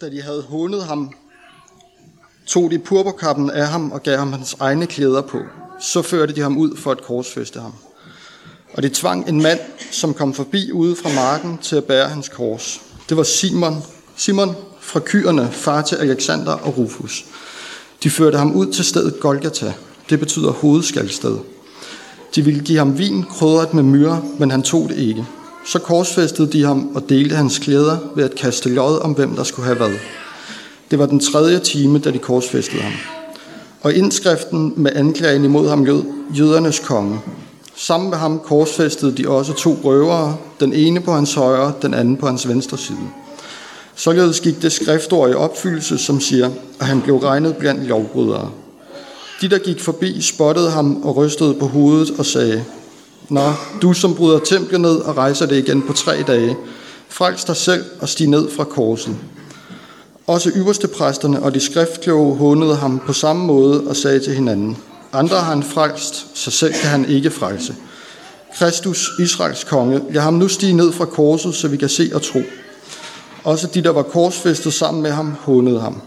da de havde hundet ham, tog de purpurkappen af ham og gav ham hans egne klæder på. Så førte de ham ud for at korsfeste ham. Og de tvang en mand, som kom forbi ude fra marken, til at bære hans kors. Det var Simon, Simon fra kyrene, far til Alexander og Rufus. De førte ham ud til stedet Golgata. Det betyder hovedskaldsted. De ville give ham vin krydret med myre, men han tog det ikke. Så korsfæstede de ham og delte hans klæder ved at kaste lod om, hvem der skulle have hvad. Det var den tredje time, da de korsfæstede ham. Og indskriften med anklagen imod ham lød, jødernes konge. Sammen med ham korsfæstede de også to røvere, den ene på hans højre, den anden på hans venstre side. Således gik det skriftord i opfyldelse, som siger, at han blev regnet blandt lovbrydere. De, der gik forbi, spottede ham og rystede på hovedet og sagde, Nå, du som bryder templet ned og rejser det igen på tre dage, frels dig selv og stig ned fra korset. Også ypperste præsterne og de skriftkloge hånede ham på samme måde og sagde til hinanden, andre har han frelst, så selv kan han ikke frelse. Kristus, Israels konge, lad ham nu stige ned fra korset, så vi kan se og tro. Også de, der var korsfæstet sammen med ham, hånede ham.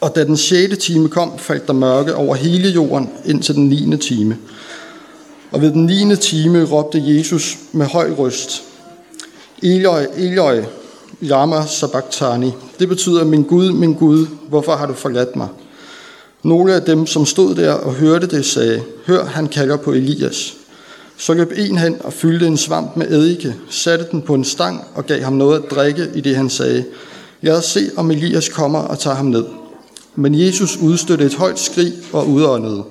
Og da den sjette time kom, faldt der mørke over hele jorden indtil den niende time. Og ved den 9. time råbte Jesus med høj røst, Eloi, Eloi, lama sabachthani. Det betyder, min Gud, min Gud, hvorfor har du forladt mig? Nogle af dem, som stod der og hørte det, sagde, hør, han kalder på Elias. Så løb en hen og fyldte en svamp med eddike, satte den på en stang og gav ham noget at drikke, i det han sagde, lad os se, om Elias kommer og tager ham ned. Men Jesus udstødte et højt skrig og udåndede,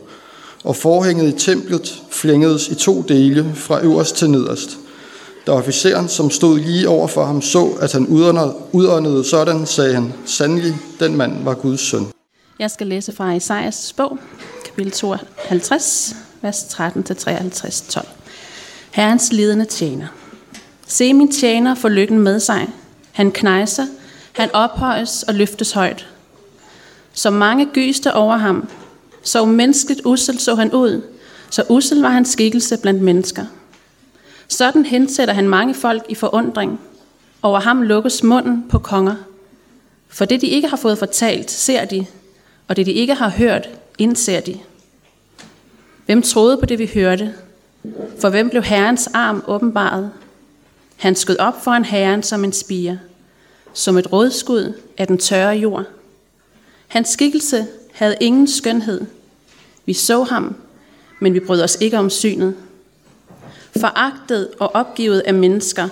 og forhænget i templet flængedes i to dele fra øverst til nederst. Da officeren, som stod lige over for ham, så, at han udåndede sådan, sagde han, sandelig, den mand var Guds søn. Jeg skal læse fra Isaias bog, kapitel 52, vers 13-53, 12. Herrens lidende tjener. Se min tjener for lykken med sig. Han knejser, han ophøjes og løftes højt. Så mange gyste over ham, så menneskeligt usel så han ud, så usel var hans skikkelse blandt mennesker. Sådan hensætter han mange folk i forundring. Over ham lukkes munden på konger. For det de ikke har fået fortalt, ser de, og det de ikke har hørt, indser de. Hvem troede på det, vi hørte? For hvem blev Herrens arm åbenbaret? Han skød op foran Herren som en spire, som et rådskud af den tørre jord. Hans skikkelse havde ingen skønhed. Vi så ham, men vi brød os ikke om synet. Foragtet og opgivet af mennesker,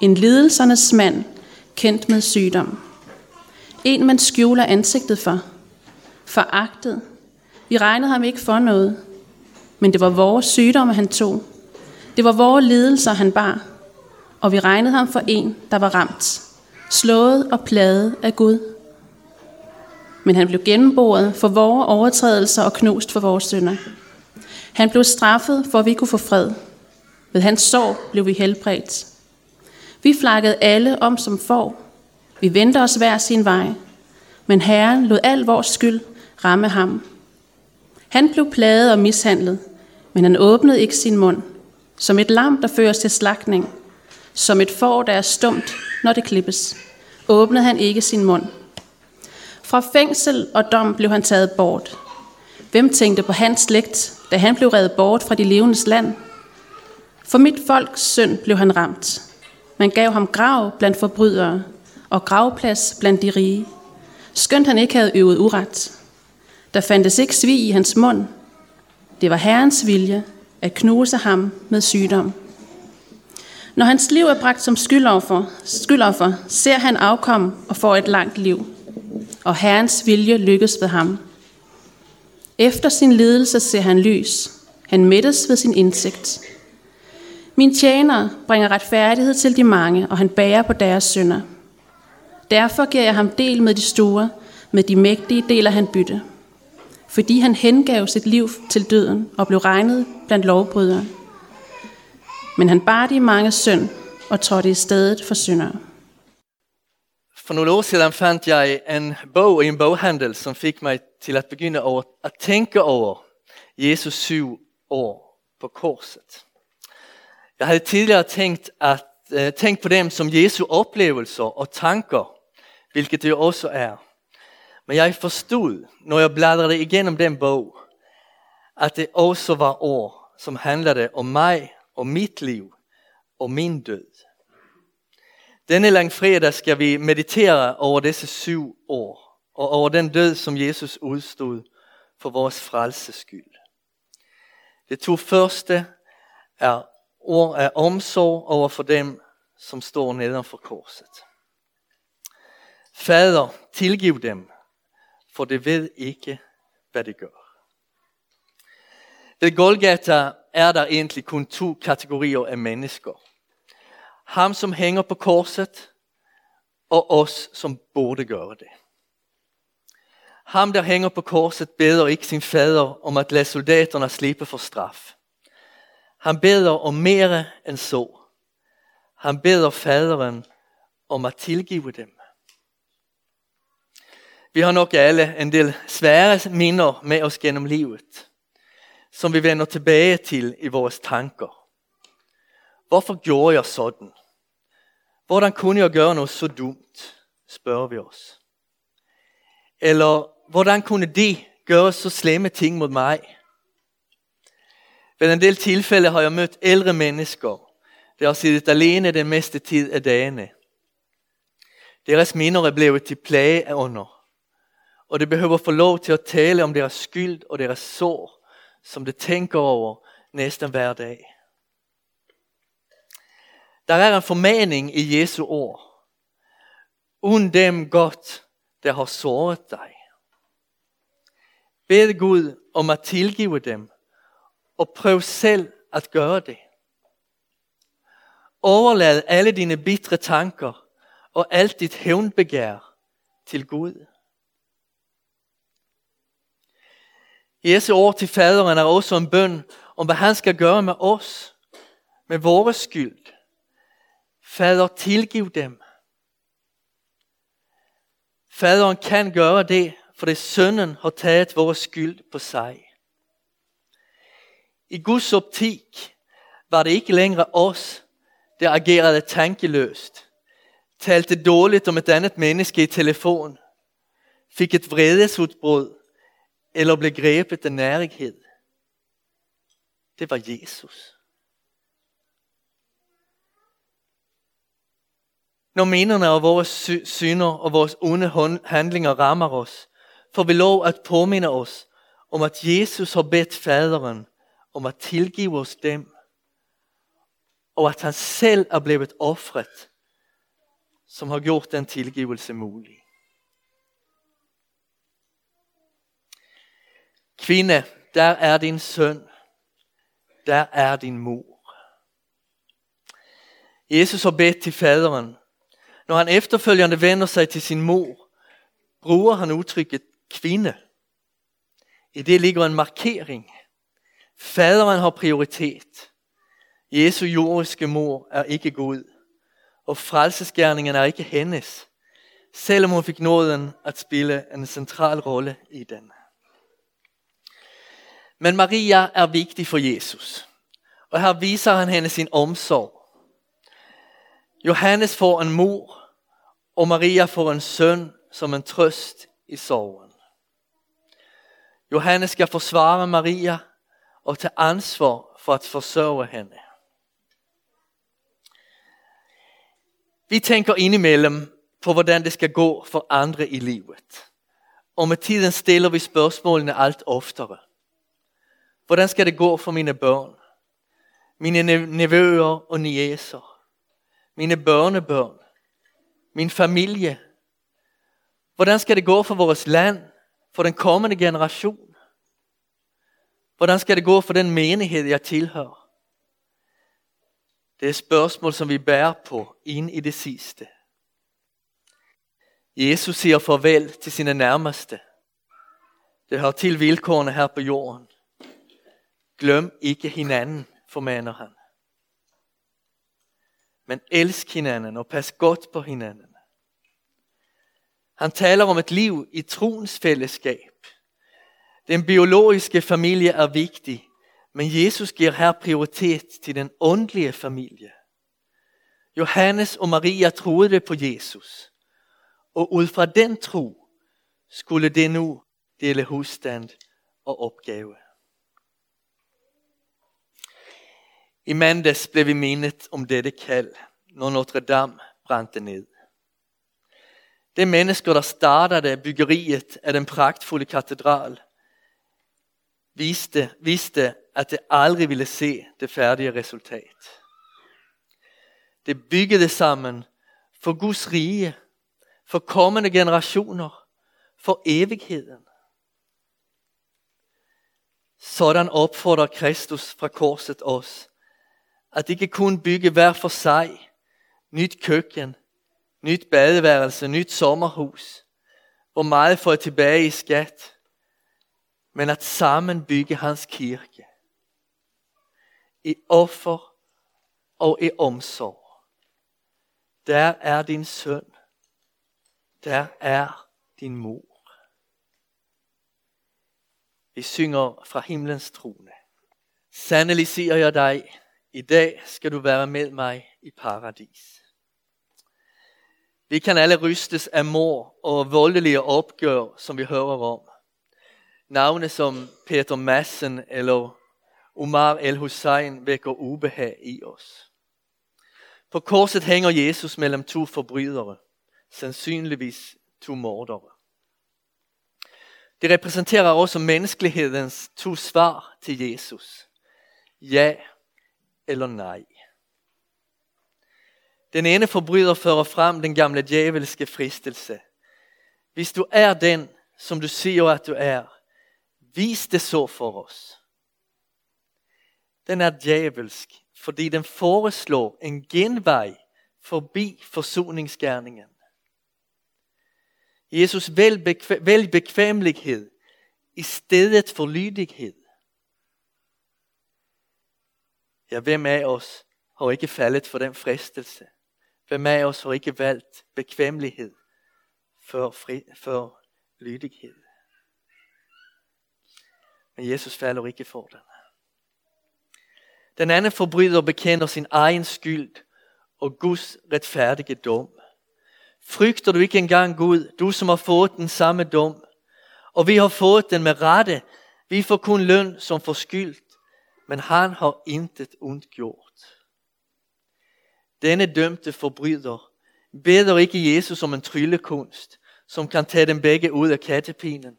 en lidelsernes mand, kendt med sygdom. En, man skjuler ansigtet for. Foragtet. Vi regnede ham ikke for noget, men det var vores sygdomme, han tog. Det var vores lidelser, han bar. Og vi regnede ham for en, der var ramt, slået og plaget af Gud. Men han blev gennemboret for vores overtrædelser og knust for vores synder. Han blev straffet, for at vi kunne få fred. Ved hans sorg blev vi helbredt. Vi flakkede alle om som får. Vi vendte os hver sin vej. Men Herren lod al vores skyld ramme ham. Han blev plaget og mishandlet, men han åbnede ikke sin mund. Som et lam, der føres til slagtning. Som et får, der er stumt, når det klippes. Åbnede han ikke sin mund. Fra fængsel og dom blev han taget bort. Hvem tænkte på hans slægt, da han blev reddet bort fra de levendes land? For mit folks synd blev han ramt. Man gav ham grav blandt forbrydere og gravplads blandt de rige. Skønt han ikke havde øvet uret. Der fandtes ikke svig i hans mund. Det var Herrens vilje at knuse ham med sygdom. Når hans liv er bragt som skyldoffer, skyldoffer ser han afkom og får et langt liv. Og Herrens vilje lykkes ved ham. Efter sin lidelse ser han lys. Han mættes ved sin indsigt. Min tjener bringer retfærdighed til de mange, og han bærer på deres synder. Derfor giver jeg ham del med de store, med de mægtige deler han bytte. Fordi han hengav sit liv til døden og blev regnet blandt lovbrydere. Men han bar de mange synd og trådte i stedet for syndere. For nogle år siden fandt jeg en bog i en boghandel, som fik mig til at begynde over, at tænke over Jesus syv år på korset. Jeg havde tidligere tænkt, at, uh, eh, tænkt på dem som Jesu oplevelser og tanker, hvilket det jo også er. Men jeg forstod, når jeg bladrede igennem den bog, at det også var år, som handlede om mig og mit liv og min død. Denne langfredag skal vi meditere over disse syv år, og over den død, som Jesus udstod for vores frelses skyld. Det to første er ord af omsorg over for dem, som står neden for korset. Fader, tilgiv dem, for det ved ikke, hvad de gør. Ved Golgata er der egentlig kun to kategorier af mennesker. Ham, som hænger på korset, og os, som burde gøre det. Ham, der hænger på korset, beder ikke sin fader om at lade soldaterne slippe for straf. Han beder om mere end så. Han beder faderen om at tilgive dem. Vi har nok alle en del svære minder med os gennem livet, som vi vender tilbage til i vores tanker. Hvorfor gjorde jeg sådan? Hvordan kunne jeg gøre noget så dumt, spørger vi os. Eller hvordan kunne de gøre så slemme ting mod mig? Ved en del tilfælde har jeg mødt ældre mennesker, der har siddet alene den meste tid af dagene. Deres minder er blevet til plage under, og det behøver få lov til at tale om deres skyld og deres sår, som de tænker over næsten hver dag. Der er en formaning i Jesu ord. Und dem godt, der har såret dig. Bed Gud om at tilgive dem, og prøv selv at gøre det. Overlad alle dine bitre tanker og alt dit hævnbegær til Gud. Jesu ord til faderen er også en bøn om, hvad han skal gøre med os, med vores skyld. Fader, tilgiv dem. Faderen kan gøre det, fordi det sønnen har taget vores skyld på sig. I Guds optik var det ikke længere os, der agerede tankeløst, talte dårligt om et andet menneske i telefon, fik et vredesudbrud eller blev grebet af nærighed. Det var Jesus. Når menerne af vores synder og vores onde handlinger rammer os, får vi lov at påminde os om, at Jesus har bedt faderen om at tilgive os dem, og at han selv er blevet offret, som har gjort den tilgivelse mulig. Kvinde, der er din søn, der er din mor. Jesus har bedt til faderen. Når han efterfølgende vender sig til sin mor, bruger han udtrykket kvinde. I det ligger en markering. Faderen har prioritet. Jesu jordiske mor er ikke Gud, og frelsesgærningen er ikke hendes, selvom hun fik nåden at spille en central rolle i den. Men Maria er vigtig for Jesus, og her viser han hende sin omsorg. Johannes får en mor, og Maria får en søn som en trøst i sorgen. Johannes skal forsvare Maria og tage ansvar for at forsørge hende. Vi tænker indimellem på, hvordan det skal gå for andre i livet. Og med tiden stiller vi spørgsmålene alt oftere. Hvordan skal det gå for mine børn? Mine nevøer og nieser? Mine børnebørn? Min familie? Hvordan skal det gå for vores land? For den kommende generation? Hvordan skal det gå for den menighed, jeg tilhører? Det er spørgsmål, som vi bærer på ind i det sidste. Jesus siger farvel til sine nærmeste. Det har til vilkårene her på jorden. Glem ikke hinanden, formaner han. Men elsk hinanden og pas godt på hinanden. Han taler om et liv i troens fællesskab. Den biologiske familie er vigtig, men Jesus giver her prioritet til den åndelige familie. Johannes og Maria troede på Jesus, Og ud fra den tro skulle det nu dele husstand og opgave. I mandags blev vi minnet om dette kald, når Notre Dame brændte ned. Det mennesker, der startede byggeriet af den pragtfulde katedral, viste, viste, at det aldrig ville se det færdige resultat. Det byggede sammen for Guds rige, for kommende generationer, for evigheden. Sådan opfordrer Kristus fra korset os, at ikke kun bygge hver for sig, nyt køkken, nyt badeværelse, nyt sommerhus, hvor meget får jeg tilbage i skat, men at sammen bygge hans kirke. I offer og i omsorg. Der er din søn. Der er din mor. Vi synger fra himlens trone. Sandelig siger jeg dig, i dag skal du være med mig i paradis. Vi kan alle rystes af mor og voldelige opgør, som vi hører om. Navne som Peter Madsen eller Omar el-Hussein vækker ubehag i os. På korset hænger Jesus mellem to forbrydere, sandsynligvis to mordere. Det repræsenterer også menneskelighedens to svar til Jesus. Ja eller nej. Den ene forbryder fører frem den gamle djævelske fristelse. Hvis du er den, som du siger at du er, vis det så for os. Den er djævelsk, fordi den foreslår en genvej forbi forsoningsgærningen. Jesus vælg bekvemmelighed i stedet for lydighed. Ja, hvem af os har ikke faldet for den fristelse? Hvem af os har ikke valgt bekvemmelighed for, fri, for lydighed? Men Jesus falder ikke for den. Den anden forbryder bekender sin egen skyld og Guds retfærdige dom. Frygter du ikke engang Gud, du som har fået den samme dom? Og vi har fået den med rette. Vi får kun løn som for skyld, men han har intet ondt gjort. Denne dømte forbryder beder ikke Jesus om en tryllekunst, som kan tage dem begge ud af kattepinen.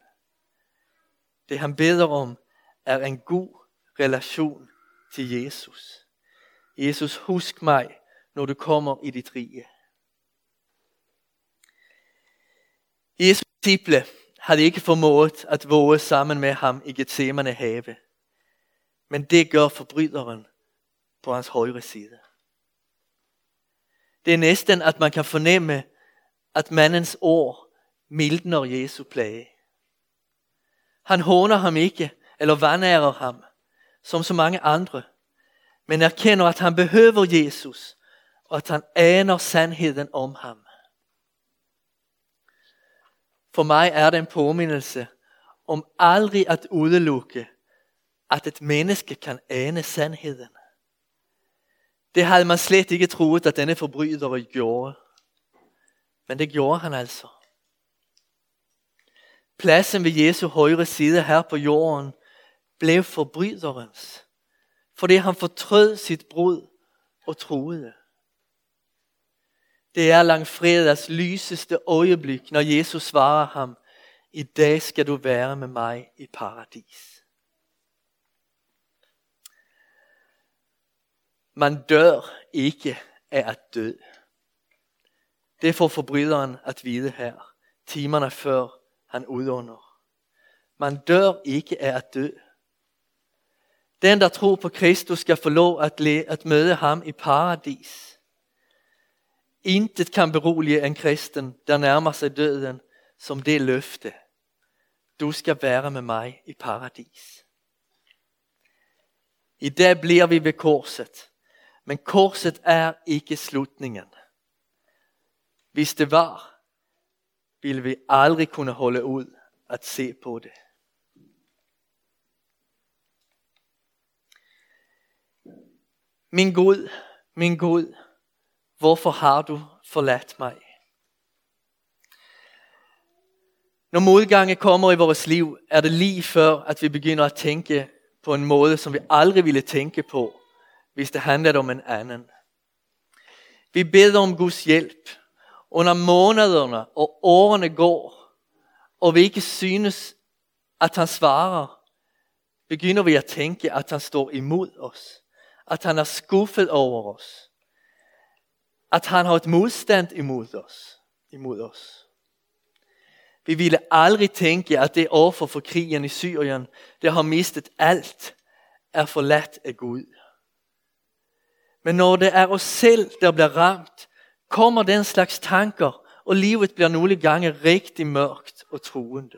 Det han beder om er en god relation til Jesus. Jesus, husk mig, når du kommer i dit rige. Jesu disciple havde ikke formået at våge sammen med ham i Gethsemane have. Men det gør forbryderen på hans højre side. Det er næsten, at man kan fornemme, at mandens ord mildner Jesu plage. Han håner ham ikke, eller vandærer ham, som så mange andre, men erkender, at han behøver Jesus, og at han aner sandheden om ham. For mig er det en påmindelse om aldrig at udelukke, at et menneske kan ane sandheden. Det havde man slet ikke troet, at denne forbryder gjorde. Men det gjorde han altså. Pladsen ved Jesu højre side her på jorden blev forbryderens, fordi han fortrød sit brud og troede. Det er langfredags lyseste øjeblik, når Jesus svarer ham, i dag skal du være med mig i paradis. Man dør ikke af at dø. Det får forbryderen at vide her, timerne før han udånder. Man dør ikke af at dø. Den, der tror på Kristus, skal få lov at, at møde ham i paradis. Intet kan berolige en kristen, der nærmer sig døden, som det løfte. Du skal være med mig i paradis. I dag bliver vi ved korset. Men korset er ikke slutningen. Hvis det var, ville vi aldrig kunne holde ud at se på det. Min Gud, min Gud, hvorfor har du forladt mig? Når modgange kommer i vores liv, er det lige før, at vi begynder at tænke på en måde, som vi aldrig ville tænke på, hvis det handlede om en anden. Vi beder om Guds hjælp. Under månederne og årene går, og vi ikke synes, at han svarer, begynder vi at tænke, at han står imod os. At han er skuffet over os. At han har et modstand imod os. Imod os. Vi ville aldrig tænke, at det offer for krigen i Syrien, det har mistet alt, er forladt af Gud. Men når det er os selv, der bliver ramt, kommer den slags tanker, og livet bliver nogle gange rigtig mørkt og truende.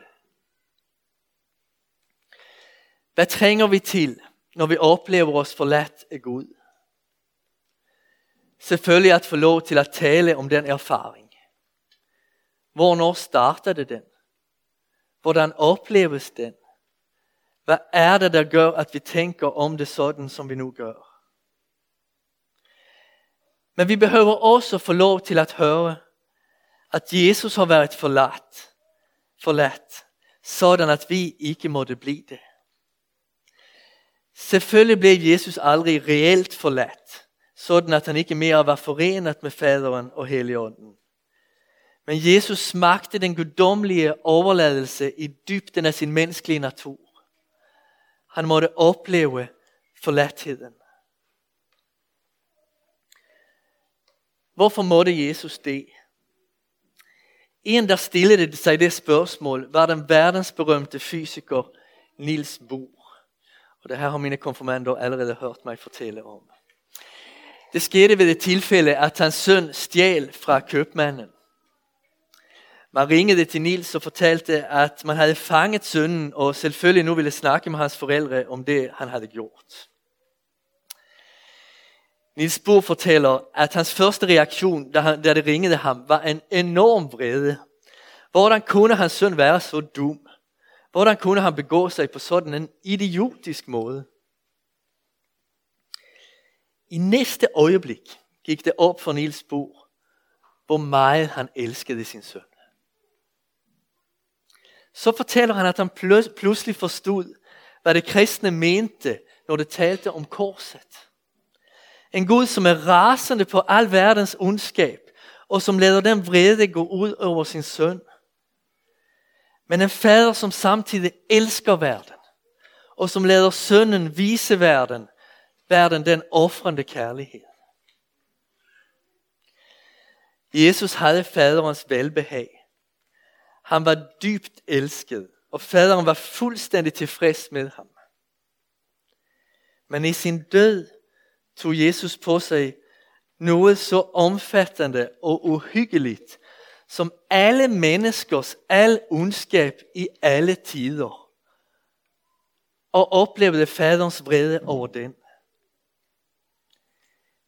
Hvad trænger vi til, når vi oplever os forladt af Gud? Selvfølgelig at få lov til at tale om den erfaring. Hvornår startede den? Hvordan opleves den? Hvad er det, der gør, at vi tænker om det sådan, som vi nu gør? Men vi behøver også få lov til at høre, at Jesus har været forladt, forladt, sådan at vi ikke måtte blive det. Selvfølgelig blev Jesus aldrig reelt forladt, sådan at han ikke mere var forenet med faderen og heligånden. Men Jesus smagte den guddommelige overladelse i dybden af sin menneskelige natur. Han måtte opleve forladtheden. Hvorfor måtte Jesus det? En, der stillede sig det spørgsmål, var den verdensberømte fysiker Niels Bohr. Og det her har mine konfirmander allerede hørt mig fortælle om. Det skete ved det tilfælde, at hans søn stjal fra købmanden. Man ringede til Nils og fortalte, at man havde fanget sønnen, og selvfølgelig nu ville snakke med hans forældre om det, han havde gjort. Nils Bohr fortæller, at hans første reaktion, da, han, da det ringede ham, var en enorm vrede. Hvordan kunne hans søn være så dum? Hvordan kunne han begå sig på sådan en idiotisk måde? I næste øjeblik gik det op for Nils Bohr, hvor meget han elskede sin søn. Så fortæller han, at han pludselig forstod, hvad det kristne mente, når det talte om korset. En Gud, som er rasende på al verdens ondskab, og som lader den vrede gå ud over sin søn. Men en fader, som samtidig elsker verden, og som lader sønnen vise verden, verden den offrende kærlighed. Jesus havde faderens velbehag. Han var dybt elsket, og faderen var fuldstændig tilfreds med ham. Men i sin død tog Jesus på sig noget så omfattende og uhyggeligt, som alle menneskers al ondskab i alle tider, og oplevede faderens vrede over den.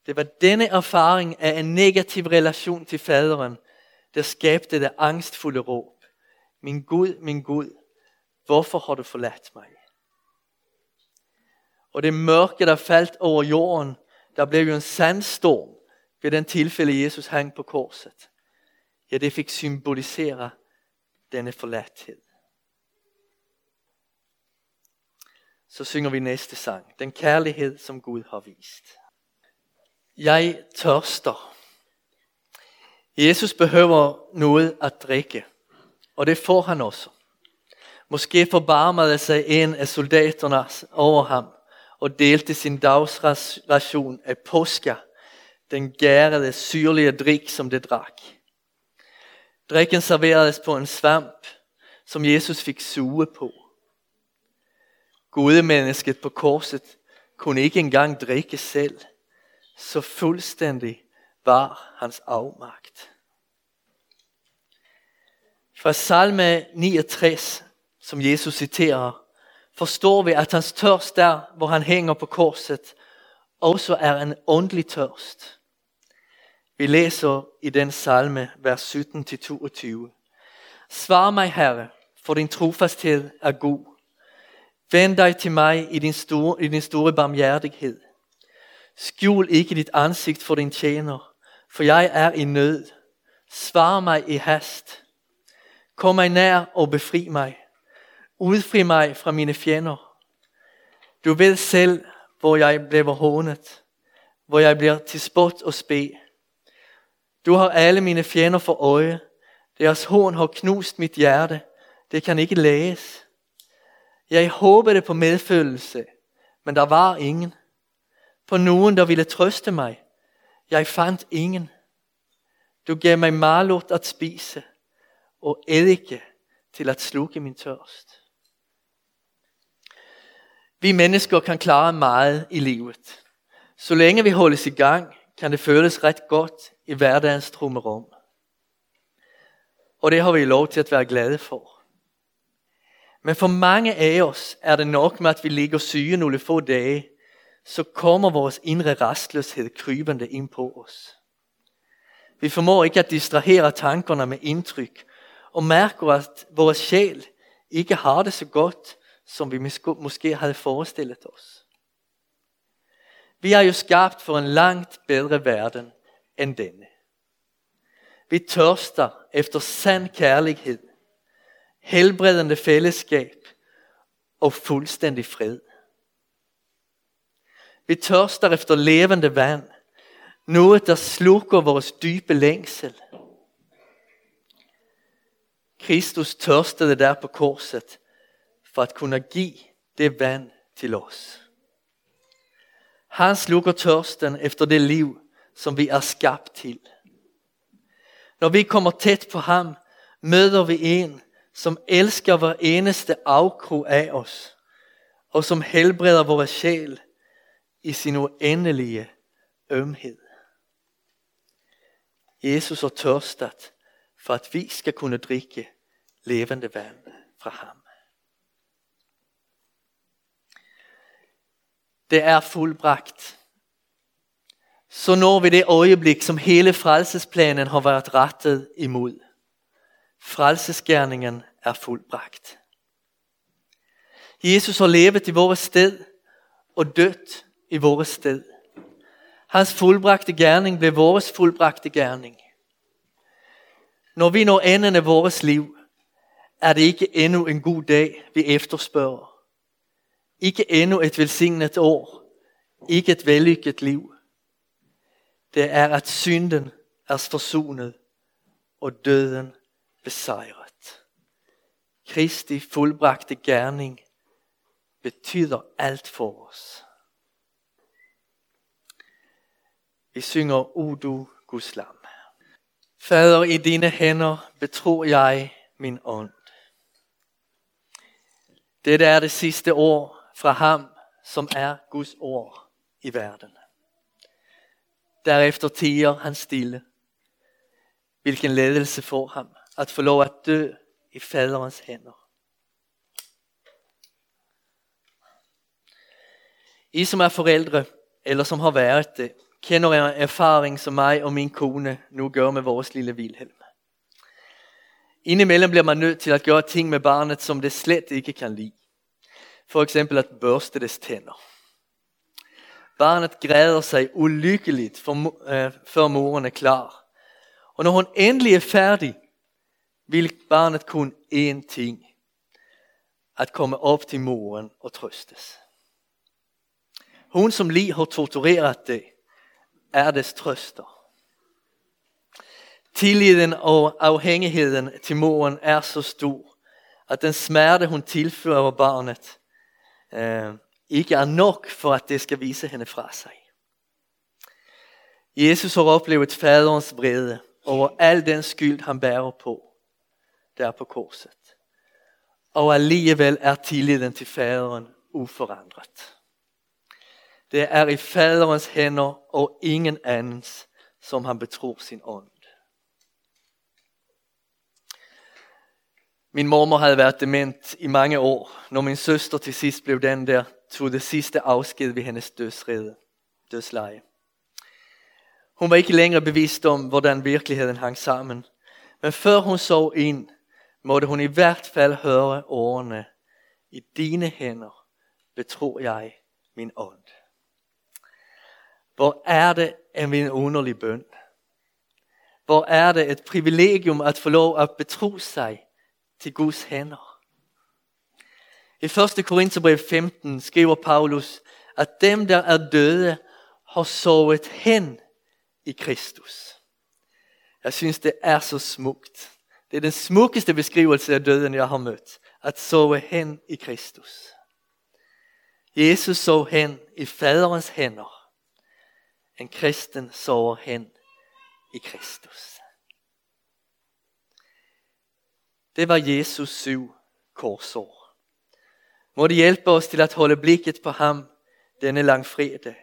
Det var denne erfaring af en negativ relation til faderen, der skabte det angstfulde råb. Min Gud, min Gud, hvorfor har du forladt mig? Og det mørke, der faldt over jorden, der blev jo en sandstorm ved den tilfælde, Jesus hang på korset. Ja, det fik symbolisere denne forladthed. Så synger vi næste sang. Den kærlighed, som Gud har vist. Jeg tørster. Jesus behøver noget at drikke, og det får han også. Måske forbarmede sig en af soldaterne over ham og delte sin dagsration af påska, den gærede syrlige drik, som det drak. Drikken serveredes på en svamp, som Jesus fik suge på. mennesket på korset kunne ikke engang drikke selv, så fuldstændig var hans afmagt. Fra salme 69, som Jesus citerer, forstår vi, at hans tørst der, hvor han hænger på korset, også er en åndelig tørst. Vi læser i den salme, vers 17-22. Svar mig, Herre, for din trofasthed er god. Vend dig til mig i din store, i din store barmhjertighed. Skjul ikke dit ansigt for din tjener, for jeg er i nød. Svar mig i hast. Kom mig nær og befri mig. Udfri mig fra mine fjender. Du ved selv, hvor jeg bliver hånet, hvor jeg bliver til spot og spe. Du har alle mine fjender for øje. Deres hån har knust mit hjerte. Det kan ikke læges. Jeg håbede på medfølelse, men der var ingen. På nogen, der ville trøste mig. Jeg fandt ingen. Du gav mig malort at spise, og eddike til at slukke min tørst. Vi mennesker kan klare meget i livet. Så længe vi holdes i gang, kan det føles ret godt i hverdagens trummerum. Og det har vi lov til at være glade for. Men for mange af os er det nok med, at vi ligger syge nogle få dage, så kommer vores indre rastløshed krybende ind på os. Vi formår ikke at distrahere tankerne med indtryk, og mærker, at vores sjæl ikke har det så godt, som vi måske havde forestillet os. Vi er jo skabt for en langt bedre verden end denne. Vi tørster efter sand kærlighed, helbredende fællesskab og fuldstændig fred. Vi tørster efter levende vand, noget der slukker vores dybe længsel. Kristus tørstede der på korset for at kunne give det vand til os. Han slukker tørsten efter det liv, som vi er skabt til. Når vi kommer tæt på ham, møder vi en, som elsker hver eneste afkrog af os, og som helbreder vores sjæl i sin uendelige ømhed. Jesus har tørstet for at vi skal kunne drikke levende vand fra ham. Det er fuldbragt. Så når vi det øjeblik, som hele frelsesplanen har været rettet imod. Frelsesgærningen er fuldbragt. Jesus har levet i vores sted og dødt i vores sted. Hans fuldbragte gerning blev vores fuldbragte gerning. Når vi når enden af vores liv, er det ikke endnu en god dag, vi efterspørger. Ikke endnu et velsignet år. Ikke et vellykket liv. Det er, at synden er forsonet og døden besejret. Kristi fuldbragte gerning betyder alt for os. Vi synger O du Guds lam. Fader, i dine hænder betror jeg min ånd. Dette er det sidste år fra ham, som er Guds ord i verden. Derefter tiger han stille. Hvilken ledelse får ham at få lov at dø i faderens hænder. I som er forældre, eller som har været det, kender en erfaring, som mig og min kone nu gør med vores lille Vilhelm. Indimellem bliver man nødt til at gøre ting med barnet, som det slet ikke kan lide. For eksempel at børste dets tænder. Barnet græder sig ulykkeligt, for, øh, før moren er klar. Og når hun endelig er færdig, vil barnet kun én ting. At komme op til moren og trøstes. Hun som lige har tortureret det, er dets trøster. Tilliden og afhængigheden til moren er så stor, at den smerte hun tilfører barnet, øh, ikke er nok for at det skal vise hende fra sig. Jesus har oplevet faderens vrede over al den skyld han bærer på, der på korset. Og alligevel er tilliden til faderen uforandret. Det er i faderens hænder og ingen andens, som han betror sin ånd. Min mormor havde været dement i mange år, når min søster til sidst blev den, der tog det sidste afsked ved hendes dødsrede, dødsleje. Hun var ikke længere bevidst om, hvordan virkeligheden hang sammen. Men før hun så ind, måtte hun i hvert fald høre ordene, i dine hænder betror jeg min ånd. Hvor er det en underlig bøn? Hvor er det et privilegium at få lov at betro sig til Guds händer. I första Korintherbrev 15 skriver Paulus att dem der er døde har sovet hen i Kristus. Jeg synes det er så smukt. Det er den smukkeste beskrivelse af døden jeg har mødt. At sove hen i Kristus. Jesus sov hen i faderens hænder. En kristen sover hen i Kristus. Det var Jesus syv korsår. Må det hjælpe os til at holde blikket på ham denne langfredag.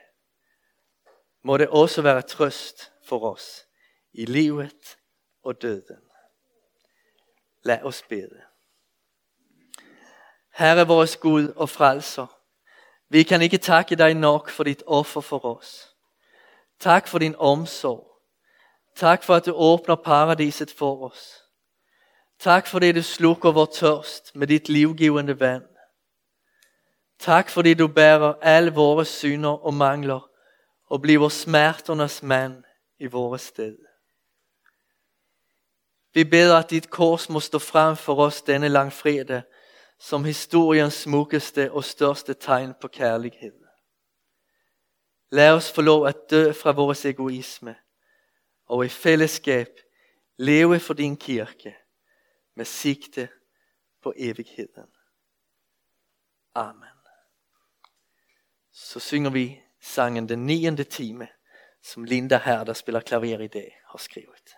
Må det også være trøst for os i livet og døden. Lad os bede. Herre vores Gud og frelser, vi kan ikke takke dig nok for dit offer for os. Tak for din omsorg. Tak for at du åbner paradiset for os. Tak fordi det du slukker vores tørst med dit livgivende vand. Tak fordi du bærer alle vores synder og mangler og bliver smerternes mand i vores sted. Vi beder at dit kors må stå frem for os denne langfredag som historiens smukkeste og største tegn på kærlighed. Lad os få lov at dø fra vores egoisme og i fællesskab leve for din kirke med sigte på evigheden. Amen. Så synger vi sangen den niende time, som Linda her, der spiller klaver i dag, har skrevet.